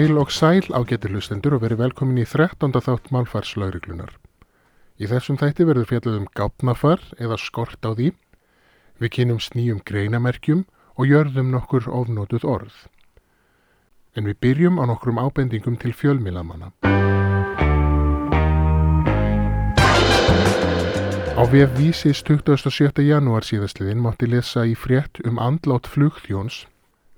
Heil og sæl ágættir hlustendur og verið velkomin í 13. þátt málfarslauriklunar. Í þessum þætti verður fjallað um gápnafar eða skort á því. Við kynumst nýjum greinamerkjum og jörðum nokkur ofnótuð orð. En við byrjum á nokkrum ábendingum til fjölmilamanna. Á vef vísis 27. janúar síðastliðin mátti lesa í frétt um andlátt flugþjóns.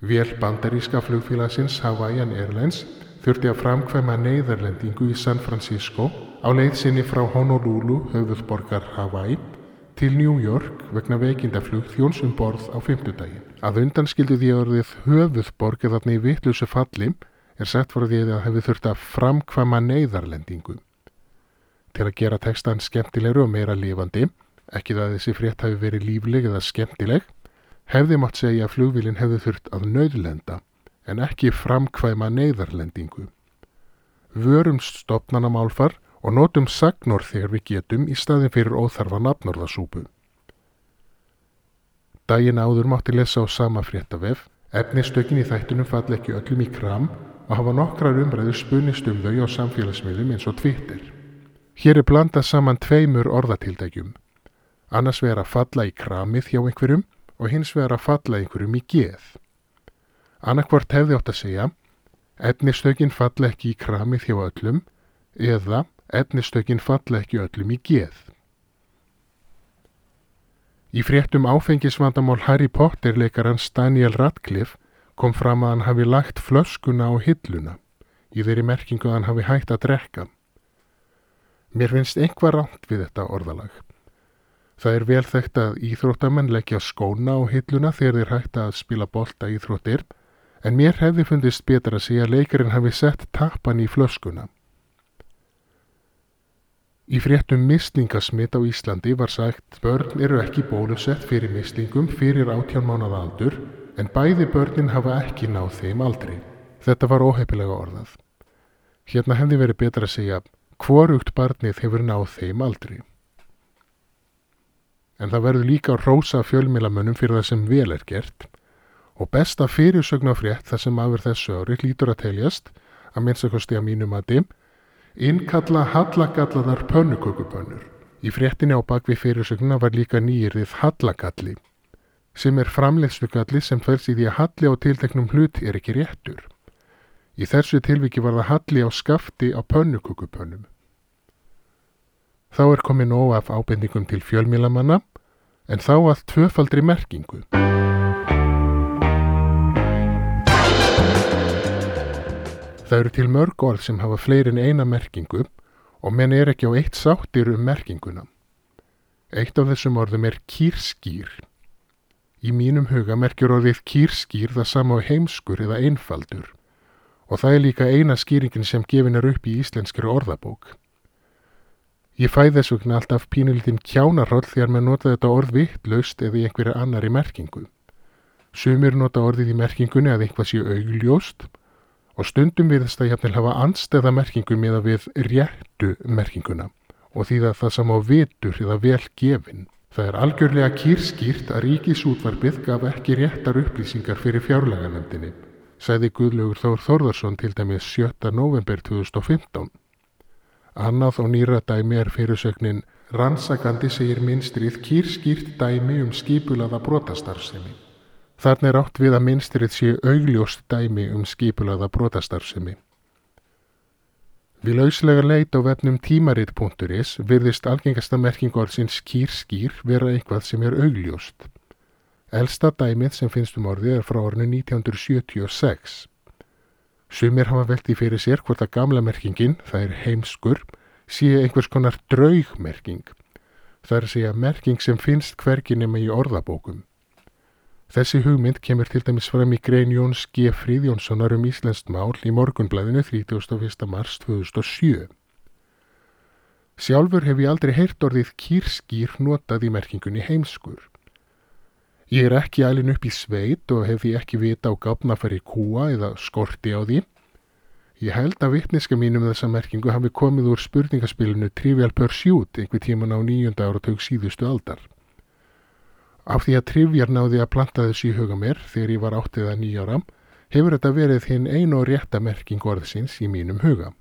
Vél bandaríska flugfélagsins Hawaiian Airlines þurfti að framkvæma neyðarlendingu í San Francisco á leið sinni frá Honolulu, höfuðborgar Hawaii, til New York vegna veikinda flugþjóns um borð á fymtudagin. Að undanskildu því orðið höfuðborg eða þarna í vittlusu falli er sagt frá því að það hefði þurft að framkvæma neyðarlendingu til að gera textan skemmtilegur og meira lifandi, ekki það að þessi frétt hafi verið lífleg eða skemmtileg, hefði mátt segja að flugvílinn hefði þurft að nöðlenda en ekki framkvæma neyðarlendingu. Vörum stopnanamálfar og notum sagnor þegar við getum í staðin fyrir óþarfa nafnorðasúpu. Dægin áður mátti lesa á sama fréttavef, efnistökin í þættunum fall ekki öllum í kram og hafa nokkrar umræður spunnist um þau á samfélagsmiðum eins og Twitter. Hér er blandað saman tveimur orðatildækjum. Annars vera falla í kramið hjá einhverjum og hins vera að falla einhverjum í geð. Annarkvort hefði átt að segja efnistökin falla ekki í kramið hjá öllum eða efnistökin falla ekki öllum í geð. Í fréttum áfengisvandamál Harry Potter leikarans Daniel Radcliffe kom fram að hann hafi lagt flöskuna á hilluna í þeirri merkingu að hann hafi hægt að drekka. Mér finnst einhvað ránt við þetta orðalag. Það er vel þekkt að íþróttamenn leggja skóna á hilluna þegar þeir hægt að spila bolta íþróttir en mér hefði fundist betra að segja að leikarinn hafi sett tappan í flöskuna. Í fréttum mislingasmitt á Íslandi var sagt börn eru ekki bólusett fyrir mislingum fyrir átján mánað aldur en bæði börnin hafa ekki náð þeim aldrei. Þetta var óhefilega orðað. Hérna hefði verið betra að segja hvorugt barnið hefur náð þeim aldrei. En það verður líka að rósa fjölmilamönnum fyrir það sem vel er gert og besta fyrirsögnafrétt það sem afur þessu ári hlýtur að teljast að minnstakosti að mínum að dim innkalla hallagallaðar pönnukökupönnur. Í fréttinni á bakvið fyrirsögnuna var líka nýjirðið hallagalli sem er framleiðslugalli sem fels í því að halli á tilteknum hlut er ekki réttur. Í þessu tilviki var það halli á skafti á pönnukökupönnum. Þá er komið nóg af ábendingum til fjölmilamanna en þá að tvöfaldri merkingu. Það eru til mörg orð sem hafa fleiri en eina merkingu og menn er ekki á eitt sáttir um merkinguna. Eitt af þessum orðum er kýrskýr. Í mínum huga merkjur orðið kýrskýr það sama á heimskur eða einfaldur og það er líka eina skýringin sem gefin er upp í íslenskri orðabók. Ég fæ þess vegna alltaf pínulitinn kjánarhóll þegar maður nota þetta orð vittlaust eða í einhverja annari merkingu. Sumir nota orðið í merkingunni að einhvað sé augljóst og stundum við þess að jafnvel hafa anstæða merkingu með að við réttu merkinguna og því að það samá vitur eða vel gefin. Það er algjörlega kýrskýrt að ríkisútvarpið gaf ekki réttar upplýsingar fyrir fjárlaganendinni, sæði Guðlaugur Þór Þórðarsson til dæmis 7. november 2015. Annað og nýra dæmi er fyrirsögnin Rannsakandi segir minnstrið kýrskýrt dæmi um skipulaða brotastarfsemi. Þarna er átt við að minnstrið sé augljóst dæmi um skipulaða brotastarfsemi. Við lauslega leit á vefnum tímarit.is virðist algengasta merking orðsins skýr-skýr vera eitthvað sem er augljóst. Elsta dæmið sem finnst um orðið er frá orðinu 1976. Sumir hafa velti fyrir sér hvort að gamla merkingin, það er heimskur, sé einhvers konar draugmerking. Það er að segja merking sem finnst hvergi nema í orðabókum. Þessi hugmynd kemur til dæmis fram í grein Jóns G. Fríðjónssonar um Íslandst mál í morgunblæðinu 31. mars 2007. Sjálfur hef ég aldrei heyrt orðið kýrskýr notað í merkingunni heimskur. Ég er ekki alin upp í sveit og hef ég ekki vita á gáfnafæri kúa eða skorti á því. Ég held að vittniska mínum þessa merkingu hafi komið úr spurningaspilinu Trivial Pursuit einhver tíman á nýjunda áratug síðustu aldar. Af því að Trivial náði að planta þessu í huga mér þegar ég var áttið að nýjára, hefur þetta verið hinn einu og rétta merking orðsins í mínum huga.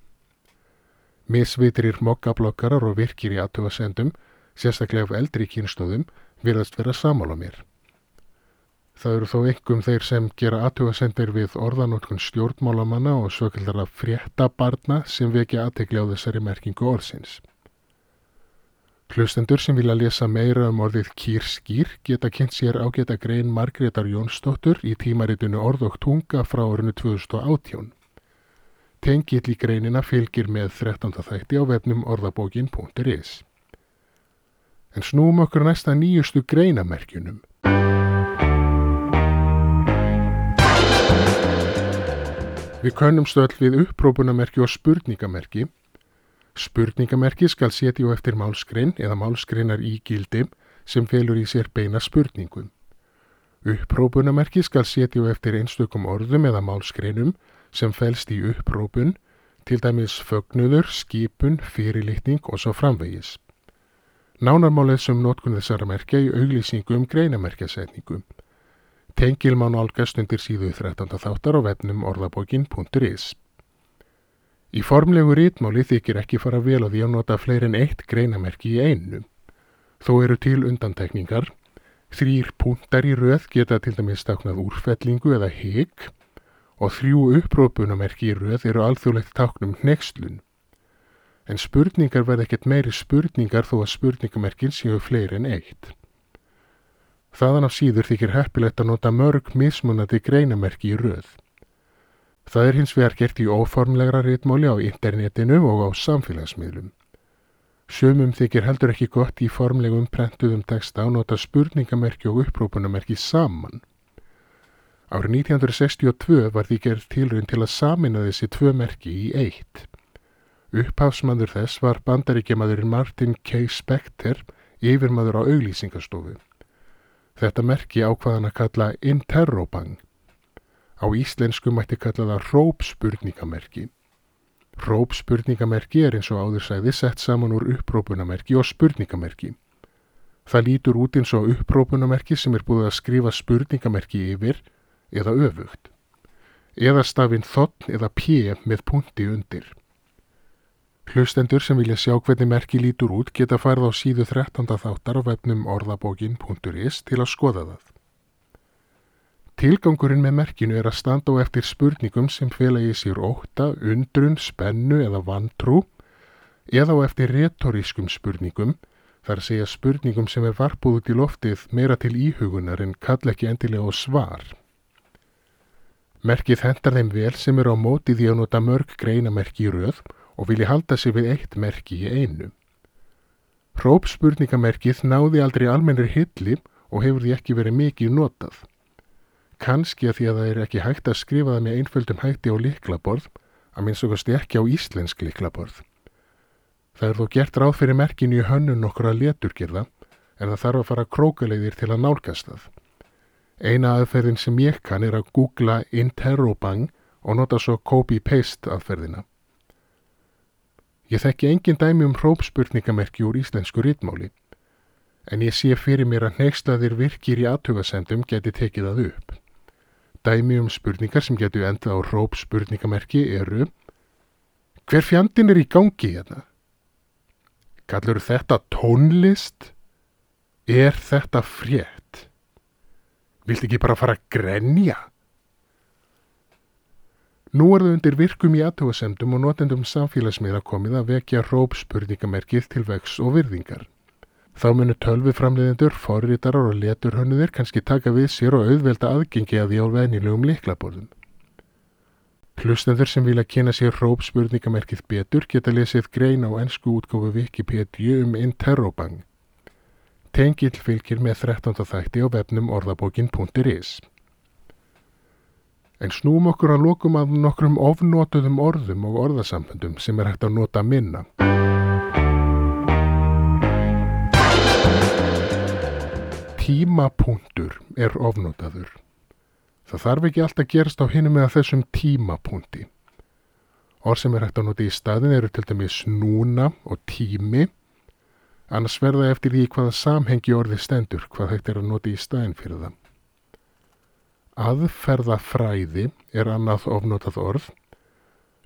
Misvitrir mokkablokkarar og virkir í aðtöfasendum, sérstaklega af eldri kynstóðum, virðast vera samála mér. Það eru þó einhverjum þeir sem gera aðtöfasendir við orðanótkun stjórnmálamanna og svökildara fréttabarna sem vekja aðtegli á þessari merkingu orðsins. Hlustendur sem vilja lesa meira um orðið kýrskýr geta kynnt sér ágæta grein Margreðar Jónsdóttur í tímaritinu Orð og tunga frá orðinu 2018. Tengill í greinina fylgir með 13. þætti á vefnum orðabókin.is. En snúum okkur næsta nýjustu greinamerkjunum. Við könnum stöld við upprópunamerki og spurningamerki Spurningamerki skal setja á eftir málskrein eða málskreinar í gildi sem felur í sér beina spurningum. Upprópunamerki skal setja á eftir einstökum orðum eða málskreinum sem fælst í upprópun, til dæmis fögnuður, skipun, fyrirlitning og svo framvegis. Nánarmálið sem notkun þessara merkja í auglýsingu um greinamerkjasetningu. Tengil má nálgast undir síðu 13. þáttar á vefnum orðabókin.is. Í formlegu rítmáli þykir ekki fara vel að því að nota fleiri en eitt greinamerki í einu. Þó eru til undantekningar. Þrýr púntar í röð geta til dæmis staknað úrfellingu eða higg og þrjú upprópunamerki í röð eru alþjóðlegt taknum nextlun. En spurningar verð ekkert meiri spurningar þó að spurningamerkin séu fleiri en eitt. Þaðan af síður þykir heppilegt að nota mörg mismunandi greinamerki í röð. Það er hins vegar gert í óformlegra ritmáli á internetinu og á samfélagsmiðlum. Sjömum þykir heldur ekki gott í formlegum prentuðum texta að nota spurningamerki og upprópunamerki saman. Árið 1962 var því gerð tilrönd til að samina þessi tvö merki í eitt. Upphafsmandur þess var bandaríkjamadurinn Martin K. Specter, yfirmadur á auglýsingastofu. Þetta merki ákvaðan að kalla Interrobang. Á íslensku mætti kalla það rópspurningamerki. Rópspurningamerki er eins og áður sæði sett saman úr upprópunamerki og spurningamerki. Það lítur út eins og upprópunamerki sem er búið að skrifa spurningamerki yfir eða öfugt. Eða stafinn þotn eða pje með punti undir. Hlustendur sem vilja sjá hvernig merki lítur út geta farið á síðu 13. þáttar á vefnum orðabókin.is til að skoða það. Tilgangurinn með merkinu er að standa á eftir spurningum sem fela í sér óta, undrun, spennu eða vantrú eða á eftir retorískum spurningum þar segja spurningum sem er varpuð út í loftið meira til íhugunar en kall ekki endilega á svar. Merkið hendar þeim vel sem eru á móti því að nota mörg greinamerki í röð og vilja halda sig við eitt merki í einu. Rópspurningamerkið náði aldrei almennir hilli og hefur því ekki verið mikið notað kannski að því að það er ekki hægt að skrifa það með einföldum hætti á liklaborð, að minnst okkarst ekki á íslensk liklaborð. Það er þó gert ráð fyrir merkinu í hönnun okkur að leturgerða, en það þarf að fara krókaleiðir til að nálgast það. Eina aðferðin sem ég kann er að googla interrobang og nota svo copy-paste aðferðina. Ég þekki engin dæmi um hrópspurningamerki úr íslensku rítmáli, en ég sé fyrir mér að nextaðir virkir í aðtugasendum geti tekið það upp. Dæmi um spurningar sem getur endað á róp spurningamerki eru Hver fjandin er í gangi hérna? Kallur þetta tónlist? Er þetta frétt? Vilt ekki bara fara að grenja? Nú er þau undir virkum í aðtóasemdum og notendum samfélagsmiða komið að vekja róp spurningamerkið til vex og virðingar. Þá munu tölviframleðendur, forritarar og leturhönnuðir kannski taka við sér og auðvelda aðgengi að því á venjulegum liklaborðum. Hlustendur sem vilja kynna sér rópspurningamerkið betur geta lesið grein á ennsku útgófu Wikipedia um Interrobang. Tengill fylgir með 13. þætti á vefnum orðabókin.is. En snúm okkur að lokum af nokkrum ofnótuðum orðum og orðasamböndum sem er hægt að nota minna. tímapunktur er ofnotaður. Það þarf ekki alltaf gerast á hinum með þessum tímapunkti. Orð sem er hægt að nota í staðin eru til dæmis núna og tími, annars verða eftir því hvaða samhengi orði stendur, hvað hægt er að nota í staðin fyrir það. Aðferðafræði er annað ofnotað orð.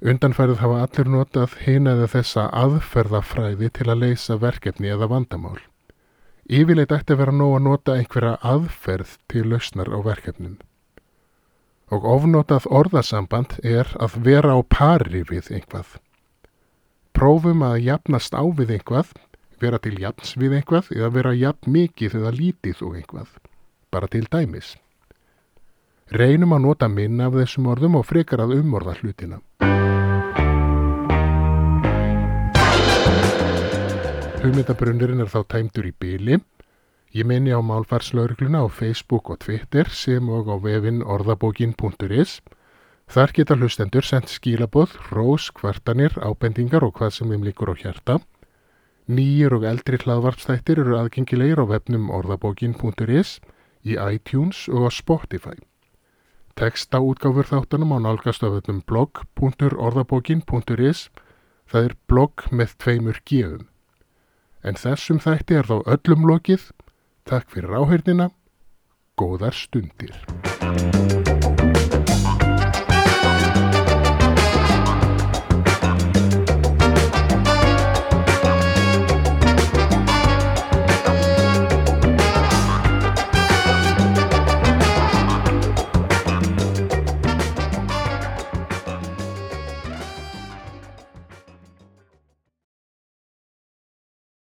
Undanfærið hafa allir notað hina eða þessa aðferðafræði til að leysa verkefni eða vandamál. Yfirleitt ætti að vera nóg að nota einhverja aðferð til lausnar á verkefnum. Og ofnotað orðasamband er að vera á pari við einhvað. Prófum að jafnast á við einhvað, vera til jafns við einhvað eða vera jafn mikið eða lítið og einhvað. Bara til dæmis. Reynum að nota minna af þessum orðum og frekar að umorða hlutina. Hugmyndabrunnurinn er þá tæmdur í byli. Ég minni á málfarslaugluna á Facebook og Twitter sem og á vefin orðabókin.is. Þar geta hlustendur sendt skilaboð, rós, kvartanir, ábendingar og hvað sem þeim líkur á hjarta. Nýjir og eldri hlaðvarpstættir eru aðgengilegir á vefnum orðabókin.is, í iTunes og á Spotify. Tekstaútgáfur þáttanum á nálgastöðunum blog.orðabókin.is Það er blogg með tveimur gefum. En þessum þætti er þá öllum lokið. Takk fyrir áhengina. Góðar stundir.